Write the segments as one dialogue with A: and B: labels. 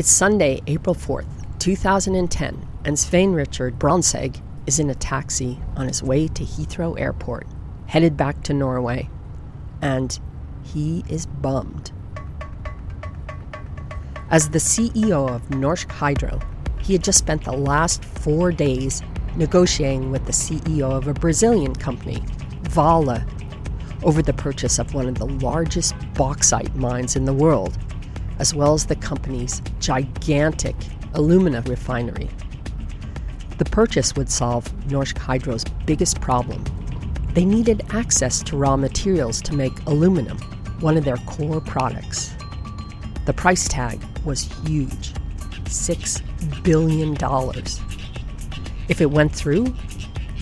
A: It's Sunday, April 4th, 2010, and Svein Richard Brandtzæg is in a taxi on his way to Heathrow Airport, headed back to Norway. And he is bummed. As the CEO of Norsk Hydro, he had just spent the last four days negotiating with the CEO of a Brazilian company, Vale, over the purchase of one of the largest bauxite mines in the world as well as the company's gigantic alumina refinery. The purchase would solve Norsk Hydro's biggest problem. They needed access to raw materials to make aluminum, one of their core products. The price tag was huge $6 billion. If it went through,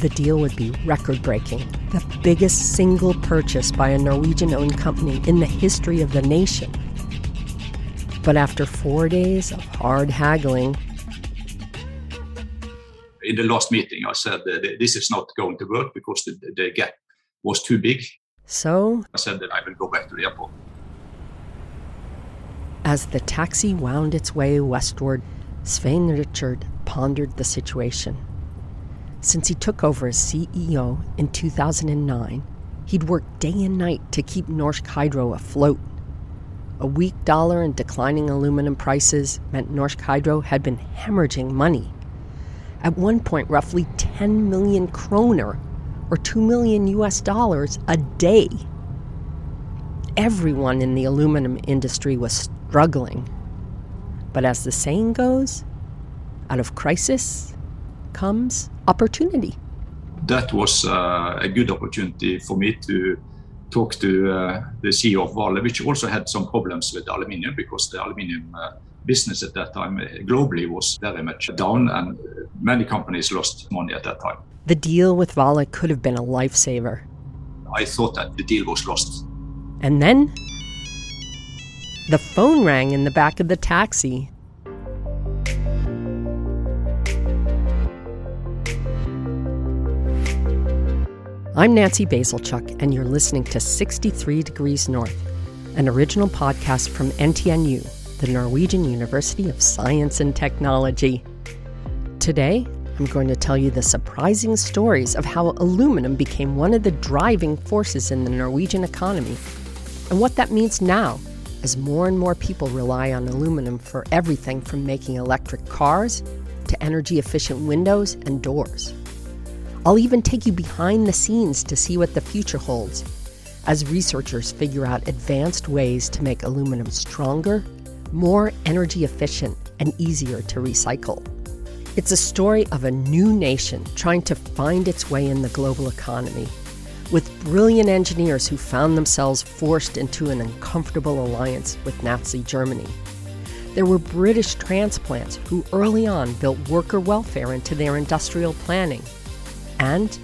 A: the deal would be record breaking, the biggest single purchase by a Norwegian owned company in the history of the nation. But after four days of hard haggling,
B: in the last meeting, I said this is not going to work because the, the gap was too big.
A: So
B: I said that I will go back to the airport.
A: As the taxi wound its way westward, Svein Richard pondered the situation. Since he took over as CEO in 2009, he'd worked day and night to keep Norsk Hydro afloat. A weak dollar and declining aluminum prices meant Norsk Hydro had been hemorrhaging money. At one point, roughly 10 million kroner, or 2 million US dollars, a day. Everyone in the aluminum industry was struggling. But as the saying goes, out of crisis comes opportunity.
B: That was uh, a good opportunity for me to talked to uh, the CEO of Vale, which also had some problems with aluminium because the aluminium uh, business at that time uh, globally was very much down and many companies lost money at that time.
A: The deal with Vale could have been a lifesaver.
B: I thought that the deal was lost.
A: And then the phone rang in the back of the taxi. I'm Nancy Bazilchuk, and you're listening to 63 Degrees North, an original podcast from NTNU, the Norwegian University of Science and Technology. Today, I'm going to tell you the surprising stories of how aluminum became one of the driving forces in the Norwegian economy, and what that means now as more and more people rely on aluminum for everything from making electric cars to energy efficient windows and doors. I'll even take you behind the scenes to see what the future holds as researchers figure out advanced ways to make aluminum stronger, more energy efficient, and easier to recycle. It's a story of a new nation trying to find its way in the global economy, with brilliant engineers who found themselves forced into an uncomfortable alliance with Nazi Germany. There were British transplants who early on built worker welfare into their industrial planning and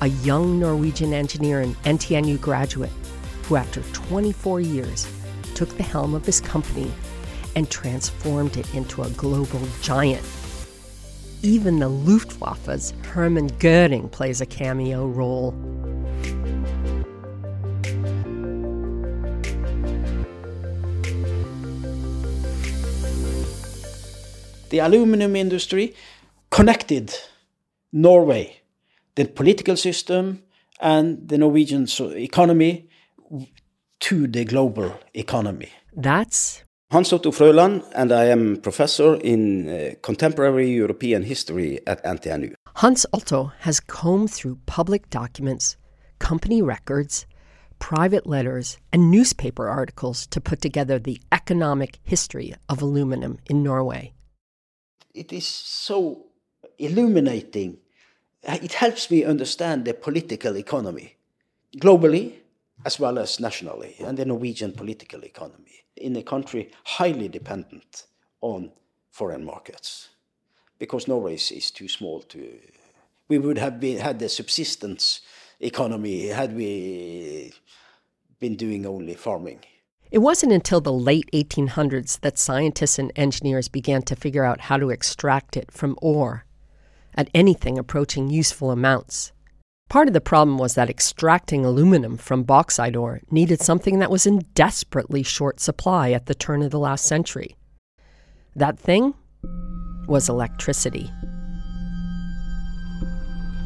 A: a young Norwegian engineer and NTNU graduate who, after 24 years, took the helm of his company and transformed it into a global giant. Even the Luftwaffe's Hermann Goering plays a cameo role.
C: The aluminum industry connected Norway the political system and the Norwegian economy to the global economy.
A: That's
D: Hans Otto Frøland, and I am professor in uh, contemporary European history at NTNU.
A: Hans Otto has combed through public documents, company records, private letters, and newspaper articles to put together the economic history of aluminum in Norway.
C: It is so illuminating Uh, it helps me understand the political economy globally as well as nationally and the Norwegian political economy in a country highly dependent on foreign markets because Norway is, too small to. We would have been, had the subsistence economy had we been doing only farming.
A: It wasn't until the late 1800s that scientists and engineers began to figure out how to extract it from ore at anything approaching useful amounts. Part of the problem was that extracting aluminum from bauxite ore needed something that was in desperately short supply at the turn of the last century. That thing was electricity.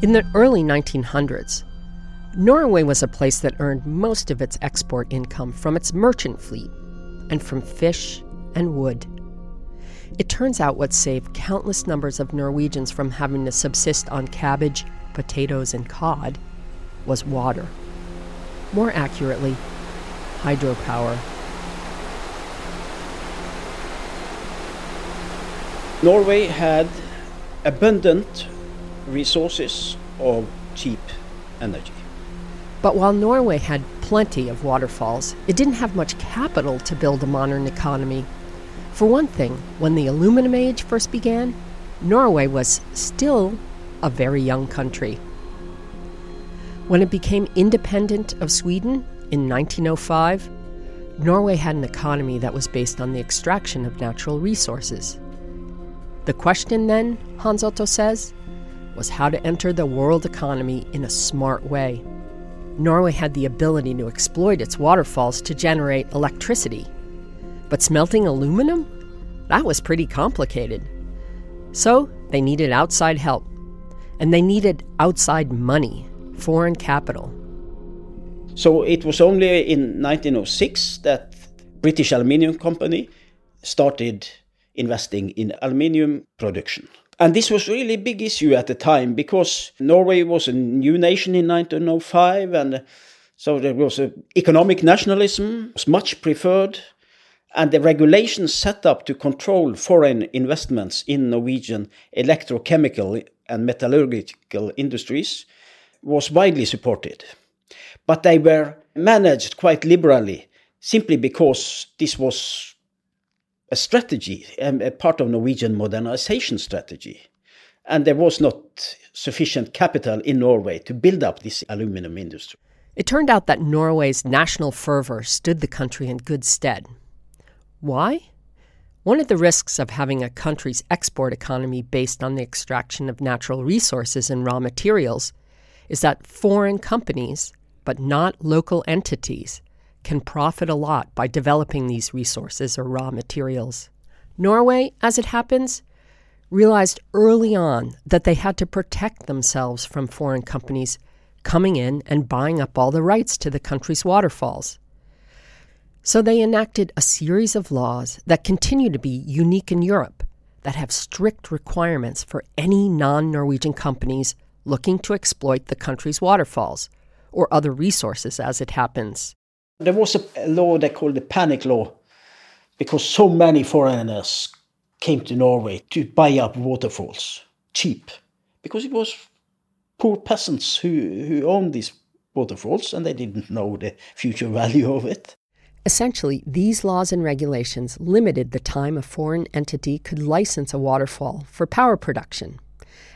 A: In the early 1900s, Norway was a place that earned most of its export income from its merchant fleet and from fish and wood. It turns out what saved countless numbers of Norwegians from having to subsist on cabbage, potatoes, and cod was water. More accurately, hydropower.
C: Norway had abundant resources of cheap energy.
A: But while Norway had plenty of waterfalls, it didn't have much capital to build a modern economy. For one thing, when the aluminum age first began, Norway was still a very young country. When it became independent of Sweden in 1905, Norway had an economy that was based on the extraction of natural resources. The question then, Hans Otto says, was how to enter the world economy in a smart way. Norway had the ability to exploit its waterfalls to generate electricity. But smelting aluminum? That was pretty complicated. So they needed outside help. And they needed outside money, foreign capital.
C: So it was only in 1906 that British Aluminium Company started investing in aluminium production. And this was really a big issue at the time because Norway was a new nation in 1905 and so there was economic nationalism was much preferred and the regulations set up to control foreign investments in Norwegian electrochemical and metallurgical industries was widely supported. But they were managed quite liberally simply because this was a strategy, um, a part of Norwegian modernization strategy. And there was not sufficient capital in Norway to build up this aluminum industry.
A: It turned out that Norway's national fervor stood the country in good stead. Why? One of the risks of having a country's export economy based on the extraction of natural resources and raw materials is that foreign companies, but not local entities, can profit a lot by developing these resources or raw materials. Norway, as it happens, realized early on that they had to protect themselves from foreign companies coming in and buying up all the rights to the country's waterfalls. So they enacted a series of laws that continue to be unique in Europe that have strict requirements for any non Norwegian companies looking to exploit the country's waterfalls or other resources as it happens.
C: There was a law they called the panic law because so many foreigners came to Norway to buy up waterfalls cheap because it was poor peasants who, who owned these waterfalls and they didn't know the future value of it.
A: Essentially, these laws and regulations limited the time a foreign entity could license a waterfall for power production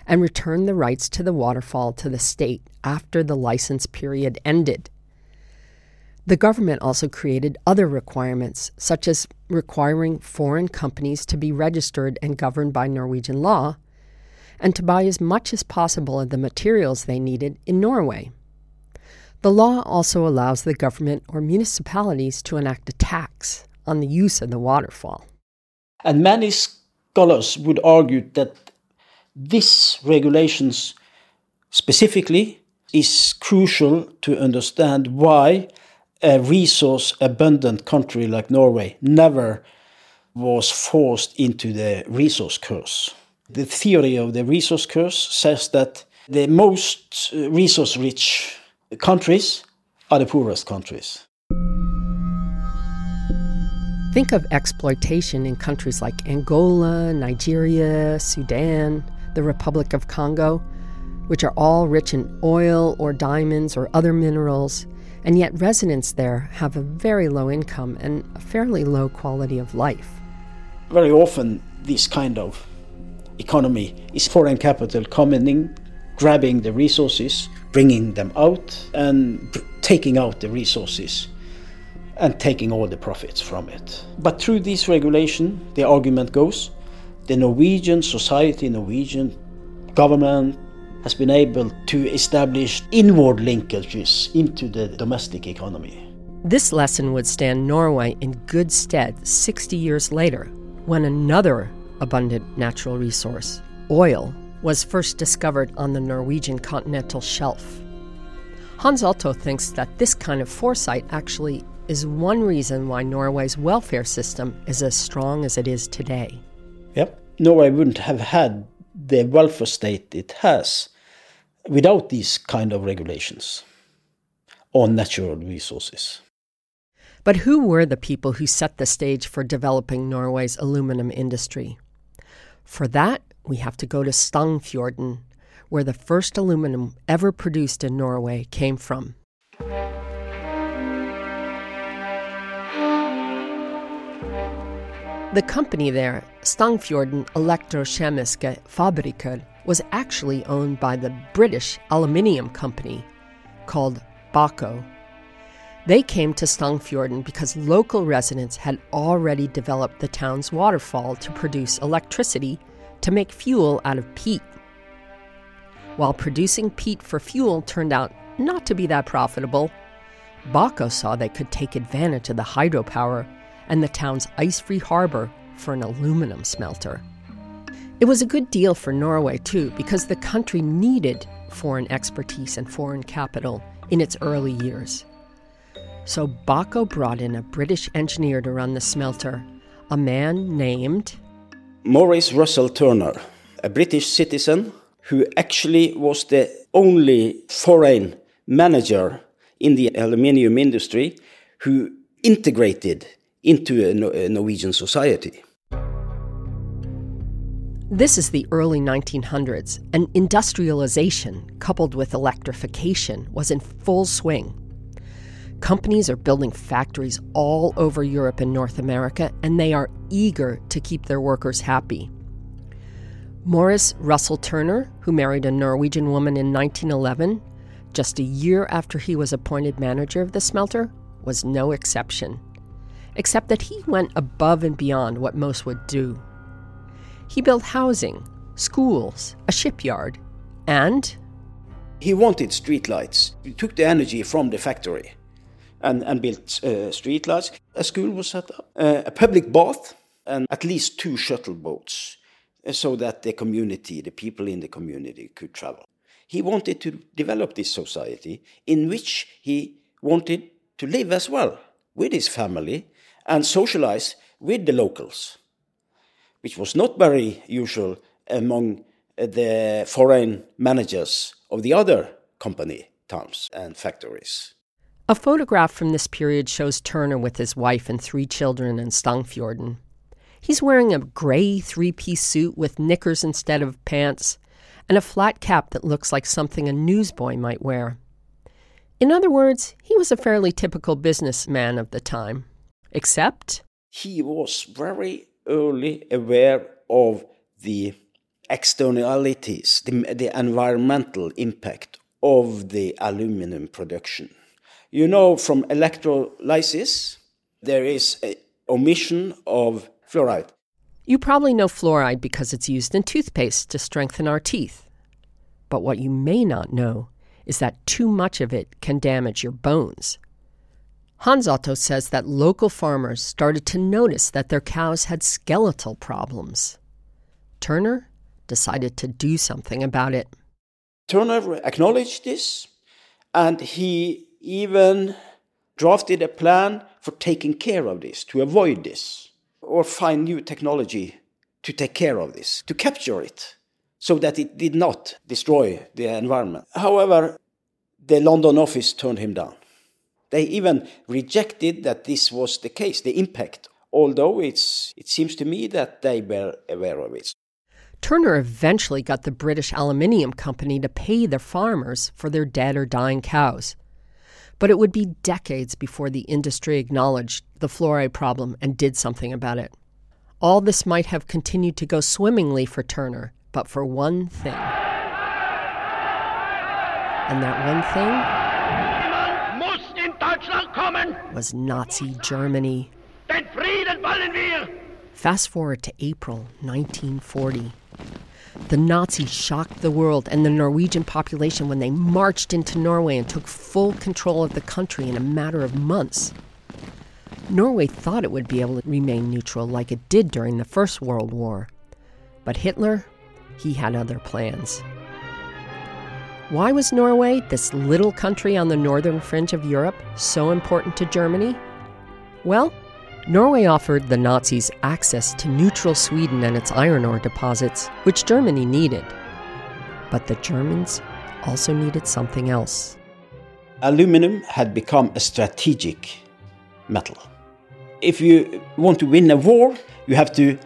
A: and return the rights to the waterfall to the state after the license period ended. The government also created other requirements, such as requiring foreign companies to be registered and governed by Norwegian law, and to buy as much as possible of the materials they needed in Norway. The law also allows the government or municipalities to enact a tax on the use of the waterfall.
C: And many scholars would argue that this regulations specifically is crucial to understand why a resource abundant country like Norway never was forced into the resource curse. The theory of the resource curse says that the most resource rich countries are the poorest countries.
A: Think of exploitation in countries like Angola, Nigeria, Sudan, the Republic of Congo, which are all rich in oil or diamonds or other minerals, and yet residents there have a very low income and a fairly low quality of life.
C: Very often, this kind of economy is foreign capital coming in, grabbing the resources, bringing them out, and taking out the resources and taking all the profits from it. But through this regulation, the argument goes, the Norwegian society, Norwegian government has been able to establish inward linkages into the domestic economy.
A: This lesson would stand Norway in good stead 60 years later when another abundant natural resource, oil, was first discovered on the Norwegian continental shelf. Hans Otto thinks that this kind of foresight actually is one reason why Norway's welfare system is as strong as it is today.
C: Yep. Norway wouldn't have had the welfare state it has without these kind of regulations on natural resources.
A: But who were the people who set the stage for developing Norway's aluminum industry? For that, we have to go to Stangfjorden, where the first aluminum ever produced in Norway came from. The company there, Stangfjorden Elektrokjemiske Fabrikker, was actually owned by the British aluminium company called BACo. They came to Stangfjorden because local residents had already developed the town's waterfall to produce electricity to make fuel out of peat. While producing peat for fuel turned out not to be that profitable, BACo saw they could take advantage of the hydropower and the town's ice free harbor for an aluminum smelter. It was a good deal for Norway, too, because the country needed foreign expertise and foreign capital in its early years. So BACo brought in a British engineer to run the smelter, a man named
C: Maurice Russell Turner, a British citizen who actually was the only foreign manager in the aluminium industry who integrated into a Norwegian society.
A: This is the early 1900s, and industrialization, coupled with electrification, was in full swing. Companies are building factories all over Europe and North America, and they are eager to keep their workers happy. Maurice Russell Turner, who married a Norwegian woman in 1911, just a year after he was appointed manager of the smelter, was no exception except that he went above and beyond what most would do. He built housing, schools, a shipyard, and.
C: He wanted streetlights. He took the energy from the factory and, and built uh, streetlights. A school was set up, uh, a public bath, and at least two shuttle boats uh, so that the community, the people in the community, could travel. He wanted to develop this society in which he wanted to live as well with his family and socialize with the locals, which was not very usual among the foreign managers of the other company towns and factories.
A: A photograph from this period shows Turner with his wife and three children in Stangfjorden. He's wearing a gray three piece suit with knickers instead of pants and a flat cap that looks like something a newsboy might wear. In other words, he was a fairly typical businessman of the time except
C: he was very early aware of the externalities, the, the environmental impact of the aluminum production. You know, from electrolysis, there is an omission of fluoride.
A: You probably know fluoride because it's used in toothpaste to strengthen our teeth. But what you may not know is that too much of it can damage your bones. Hans Otto says that local farmers started to notice that their cows had skeletal problems. Turner decided to do something about it.
C: Turner acknowledged this, and he even drafted a plan for taking care of this, to avoid this, or find new technology to take care of this, to capture it, so that it did not destroy the environment. However, the London office turned him down. They even rejected that this was the case, the impact, although it's, it seems to me that they were aware of it.
A: Turner eventually got the British Aluminium Company to pay the farmers for their dead or dying cows. But it would be decades before the industry acknowledged the fluoride problem and did something about it. All this might have continued to go swimmingly for Turner, but for one thing. And that one thing was Nazi Germany. Den Frieden wollen wir! Fast forward to April 1940. The Nazis shocked the world and the Norwegian population when they marched into Norway and took full control of the country in a matter of months. Norway thought it would be able to remain neutral like it did during the First World War. But Hitler, he had other plans. Why was Norway, this little country on the northern fringe of Europe, so important to Germany? Well, Norway offered the Nazis access to neutral Sweden and its iron ore deposits, which Germany needed. But the Germans also needed something else.
C: Aluminum had become a strategic metal. If you want to win a war, you have to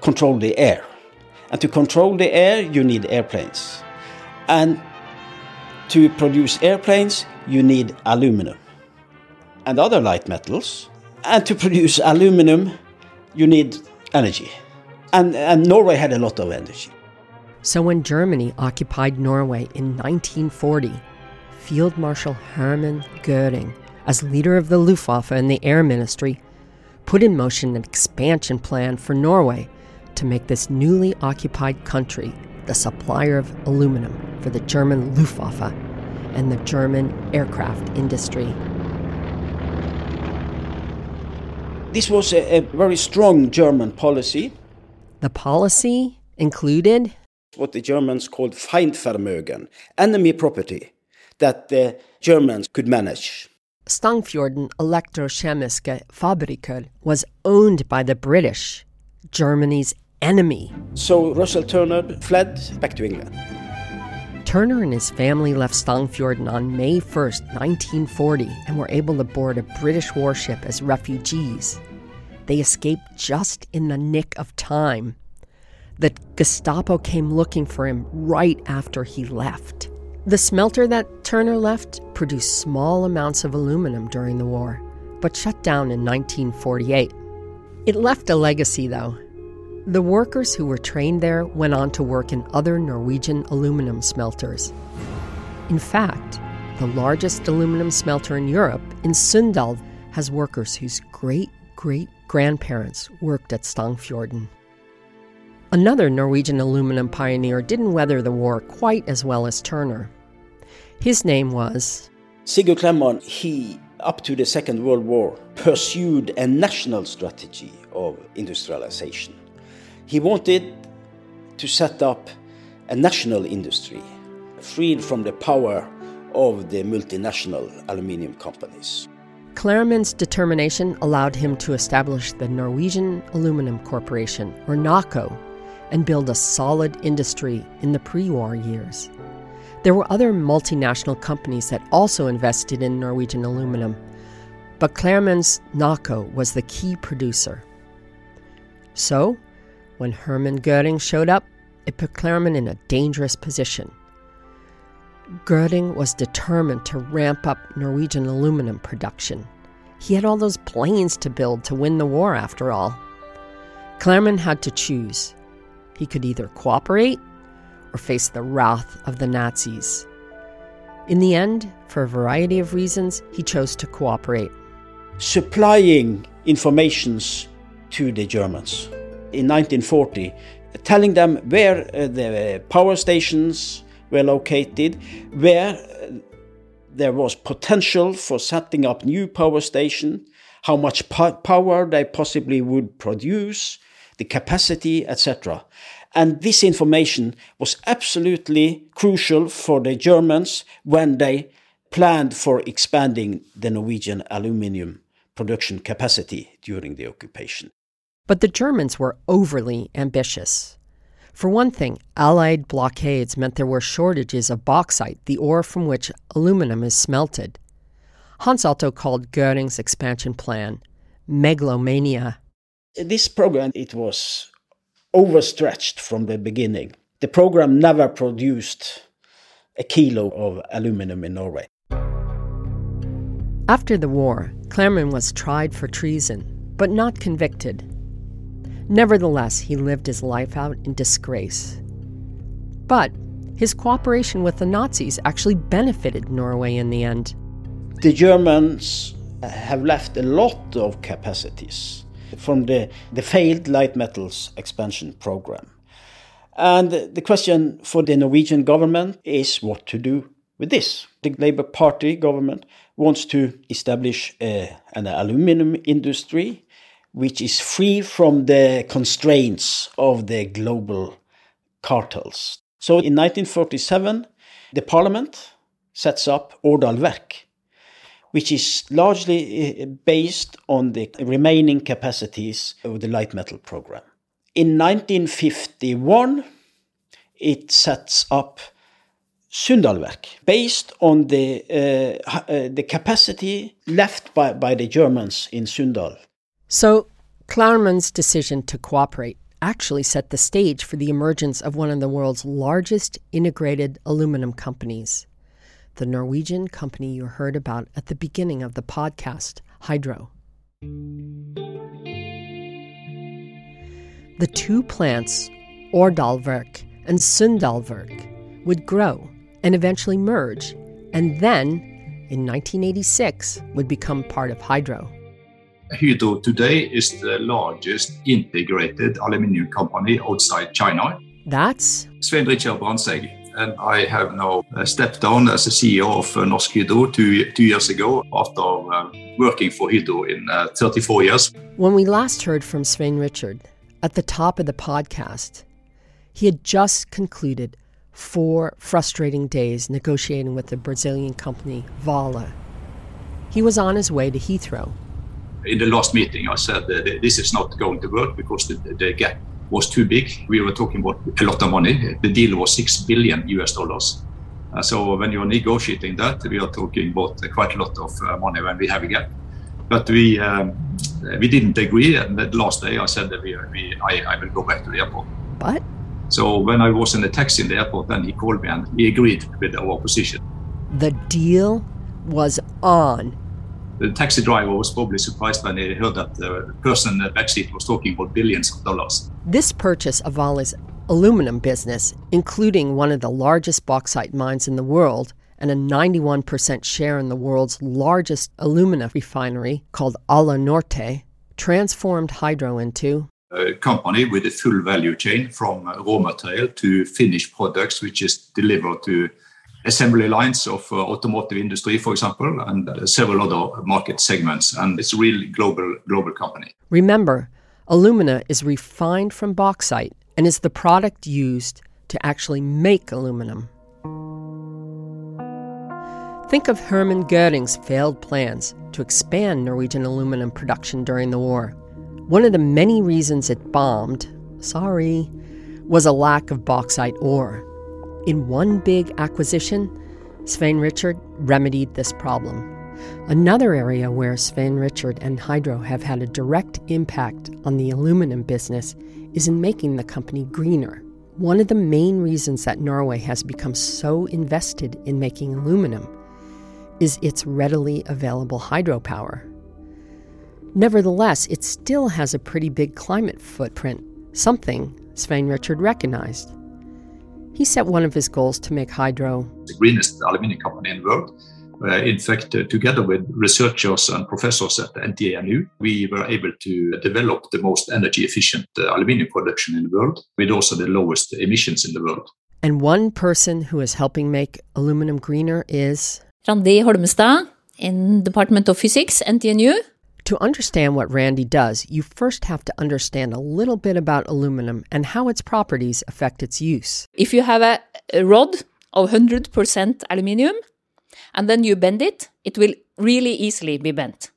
C: control the air. And to control the air, you need airplanes. And to produce airplanes, you need aluminum and other light metals. And to produce aluminum, you need energy. And, and Norway had a lot of energy.
A: So when Germany occupied Norway in 1940, Field Marshal Hermann Goering, as leader of the Luftwaffe and the Air Ministry, put in motion an expansion plan for Norway to make this newly occupied country the supplier of aluminum for the German Luftwaffe and the German aircraft industry.
C: This was a, a very strong German policy.
A: The policy included
C: what the Germans called Feindvermögen, enemy property that the Germans could manage.
A: Stangfjorden Elektrokjemiske Fabrikker was owned by the British, Germany's enemy.
C: So Russell Turner fled back to England.
A: Turner and his family left Stangfjorden on May 1, 1940, and were able to board a British warship as refugees. They escaped just in the nick of time. The Gestapo came looking for him right after he left. The smelter that Turner left produced small amounts of aluminum during the war, but shut down in 1948. It left a legacy, though. The workers who were trained there went on to work in other Norwegian aluminum smelters. In fact, the largest aluminum smelter in Europe, in Sunndal, has workers whose great great grandparents worked at Stangfjorden. Another Norwegian aluminum pioneer didn't weather the war quite as well as Turner. His name was
C: Sigurd Kloumann. He, up to the Second World War, pursued a national strategy of industrialization. He wanted to set up a national industry, freed from the power of the multinational aluminium companies.
A: Kloumann's determination allowed him to establish the Norwegian Aluminum Corporation, or NACO, and build a solid industry in the pre war years. There were other multinational companies that also invested in Norwegian aluminum, but Kloumann's NACO was the key producer. So, when Hermann Goering showed up, it put Kloumann in a dangerous position. Goering was determined to ramp up Norwegian aluminum production. He had all those planes to build to win the war, after all. Kloumann had to choose he could either cooperate or face the wrath of the Nazis. In the end, for a variety of reasons, he chose to cooperate.
C: Supplying informations to the Germans in 1940, telling them where uh, the power stations were located, where uh, there was potential for setting up new power station, how much po power they possibly would produce, the capacity, etc. And this information was absolutely crucial for the Germans when they planned for expanding the Norwegian aluminium production capacity during the occupation.
A: But the Germans were overly ambitious. For one thing, Allied blockades meant there were shortages of bauxite, the ore from which aluminum is smelted. Hans Otto called Goering's expansion plan megalomania.
C: This program it was overstretched from the beginning. The program never produced a kilo of aluminum in Norway.
A: After the war, Kloumann was tried for treason, but not convicted. Nevertheless, he lived his life out in disgrace. But his cooperation with the Nazis actually benefited Norway in the end.
C: The Germans have left a lot of capacities from the, the failed light metals expansion program. And the question for the Norwegian government is what to do with this. The Labour Party government wants to establish uh, an aluminum industry which is free from the constraints of the global cartels. So in 1947, the parliament sets up Årdal Verk, which is largely uh, based on the remaining capacities of the light metal program. In 1951, it sets up Sunndalverk, based on the, uh, uh, the capacity left by, by the Germans in Sunndal.
A: So, Kloumann's decision to cooperate actually set the stage for the emergence of one of the world's largest integrated aluminum companies, the Norwegian company you heard about at the beginning of the podcast, Hydro. The two plants, Årdalverk and Sunndalverk, would grow and eventually merge, and then, in 1986, would become part of Hydro.
B: Hydro today is the largest integrated aluminium company outside China.
A: That's
B: Svein Richard Brandtzæg, and I have now uh, stepped down as the CEO of uh, Norsk Hydro two, two years ago after uh, working for Hydro in uh, 34 years.
A: When we last heard from Svein Richard at the top of the podcast, he had just concluded four frustrating days negotiating with the Brazilian company Vale. He was on his way to Heathrow.
B: In the last meeting, I said that this is not going to work because the, the gap was too big. We were talking about a lot of money. The deal was six billion US dollars. Uh, so when you're negotiating that, we are talking about quite a lot of uh, money when we have a gap. But we um, we didn't agree, and the last day I said that we, we I, I will go back to the airport.
A: But
B: so when I was in the taxi in the airport, then he called me and he agreed with our position.
A: the deal was on.
B: The taxi driver was probably surprised when he heard that the person in the backseat was talking about billions of dollars.
A: This purchase of Vale's aluminum business, including one of the largest bauxite mines in the world and a 91% share in the world's largest alumina refinery called Alunorte, transformed Hydro into
B: A company with a full value chain from raw material to finished products, which is delivered to assembly lines of uh, automotive industry, for example, and uh, several other market segments. And it's a really global global company.
A: Remember, alumina is refined from bauxite and is the product used to actually make aluminum. Think of Hermann Goering's failed plans to expand Norwegian aluminum production during the war. One of the many reasons it bombed, sorry, was a lack of bauxite ore. In one big acquisition, Svein Richard remedied this problem. Another area where Svein Richard and Hydro have had a direct impact on the aluminum business is in making the company greener. One of the main reasons that Norway has become so invested in making aluminum is its readily available hydropower. Nevertheless, it still has a pretty big climate footprint, something Svein Richard recognized. He set one of his goals to make hydro
B: the greenest aluminium company in the world. Uh, in fact, uh, together with researchers and professors at the NTNU, we were able to develop the most energy efficient uh, aluminium production in the world, with also the lowest emissions in the world.
A: And one person who is helping make aluminum greener is
E: Randi Holmestad in Department of Physics, NTNU.
A: To understand what Randi does, you first have to understand a little bit about aluminum and how its properties affect its use.
E: If you have a, rod of 100% aluminium and then you bend it, it will really easily be bent.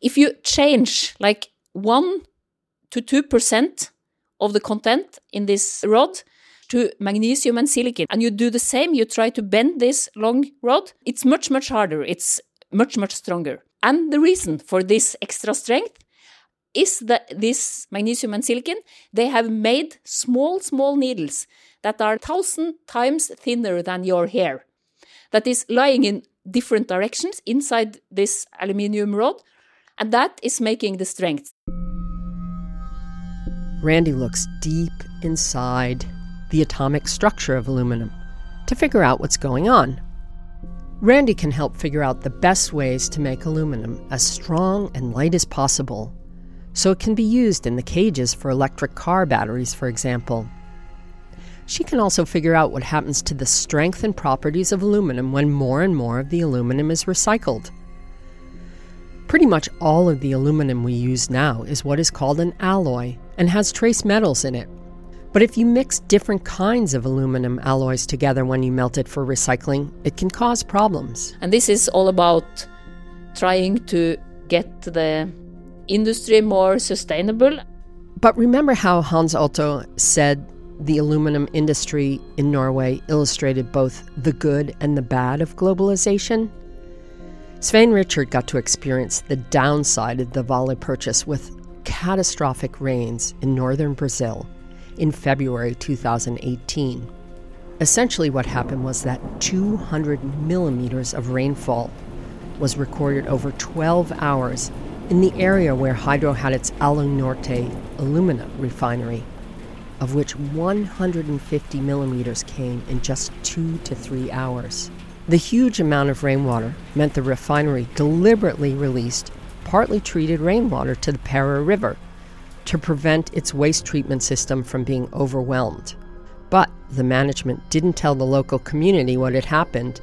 E: If you change like 1 to 2% of the content in this rod to magnesium and silicon, and you do the same, you try to bend this long rod, it's much, much harder. It's much, much stronger. And the reason for this extra strength is that this magnesium and silicon, they have made small, small needles that are thousand times thinner than your hair. That is lying in different directions inside this aluminium rod, and that is making the strength.
A: Randi looks deep inside the atomic structure of aluminum to figure out what's going on. Randi can help figure out the best ways to make aluminum as strong and light as possible so it can be used in the cages for electric car batteries, for example. She can also figure out what happens to the strength and properties of aluminum when more and more of the aluminum is recycled. Pretty much all of the aluminum we use now is what is called an alloy and has trace metals in it. But if you mix different kinds of aluminum alloys together when you melt it for recycling, it can cause problems.
E: And this is all about trying to get the industry more sustainable.
A: But remember how Hans Otto said the aluminum industry in Norway illustrated both the good and the bad of globalization? Svein Richard got to experience the downside of the Vale purchase with catastrophic rains in northern Brazil in February 2018. Essentially, what happened was that 200 millimeters of rainfall was recorded over 12 hours in the area where Hydro had its Alunorte alumina refinery, of which 150 millimeters came in just two to three hours. The huge amount of rainwater meant the refinery deliberately released partly treated rainwater to the Para River to prevent its waste treatment system from being overwhelmed. But the management didn't tell the local community what had happened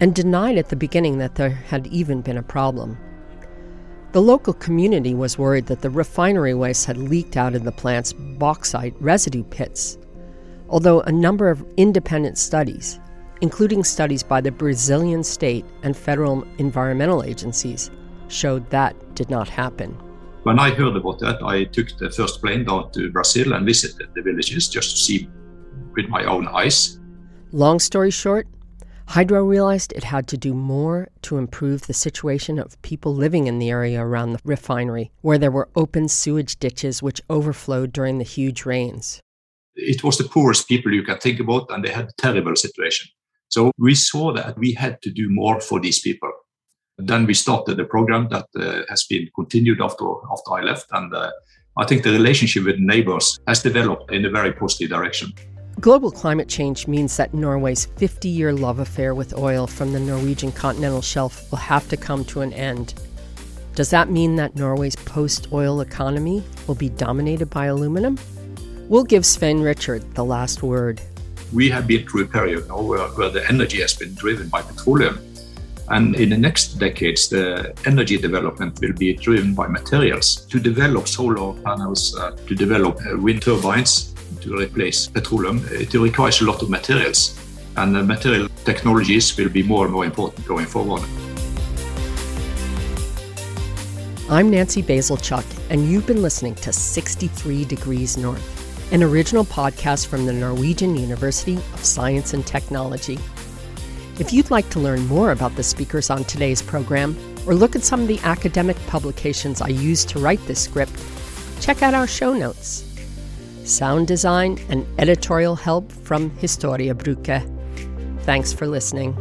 A: and denied at the beginning that there had even been a problem. The local community was worried that the refinery waste had leaked out in the plant's bauxite residue pits, although a number of independent studies, including studies by the Brazilian state and federal environmental agencies, showed that did not happen.
B: When I heard about that, I took the first plane down to Brazil and visited the villages just to see with my own eyes.
A: Long story short, Hydro realized it had to do more to improve the situation of people living in the area around the refinery, where there were open sewage ditches which overflowed during the huge rains.
B: It was the poorest people you can think about, and they had a terrible situation. So we saw that we had to do more for these people. Then we started a program that uh, has been continued after after I left, and uh, I think the relationship with neighbors has developed in a very positive direction.
A: Global climate change means that Norway's 50 year love affair with oil from the Norwegian continental shelf will have to come to an end. Does that mean that Norway's post oil economy will be dominated by aluminum? We'll give Svein Richard the last word.
B: We have been through a period now where, where the energy has been driven by petroleum. And in the next decades, the energy development will be driven by materials. To develop solar panels, uh, to develop uh, wind turbines, to replace petroleum, it requires a lot of materials. And the material technologies will be more and more important going forward.
A: I'm Nancy Bazilchuk, and you've been listening to 63 Degrees North, an original podcast from the Norwegian University of Science and Technology. If you'd like to learn more about the speakers on today's program, or look at some of the academic publications I used to write this script, check out our show notes sound design, and editorial help from Historiebruket. Thanks for listening.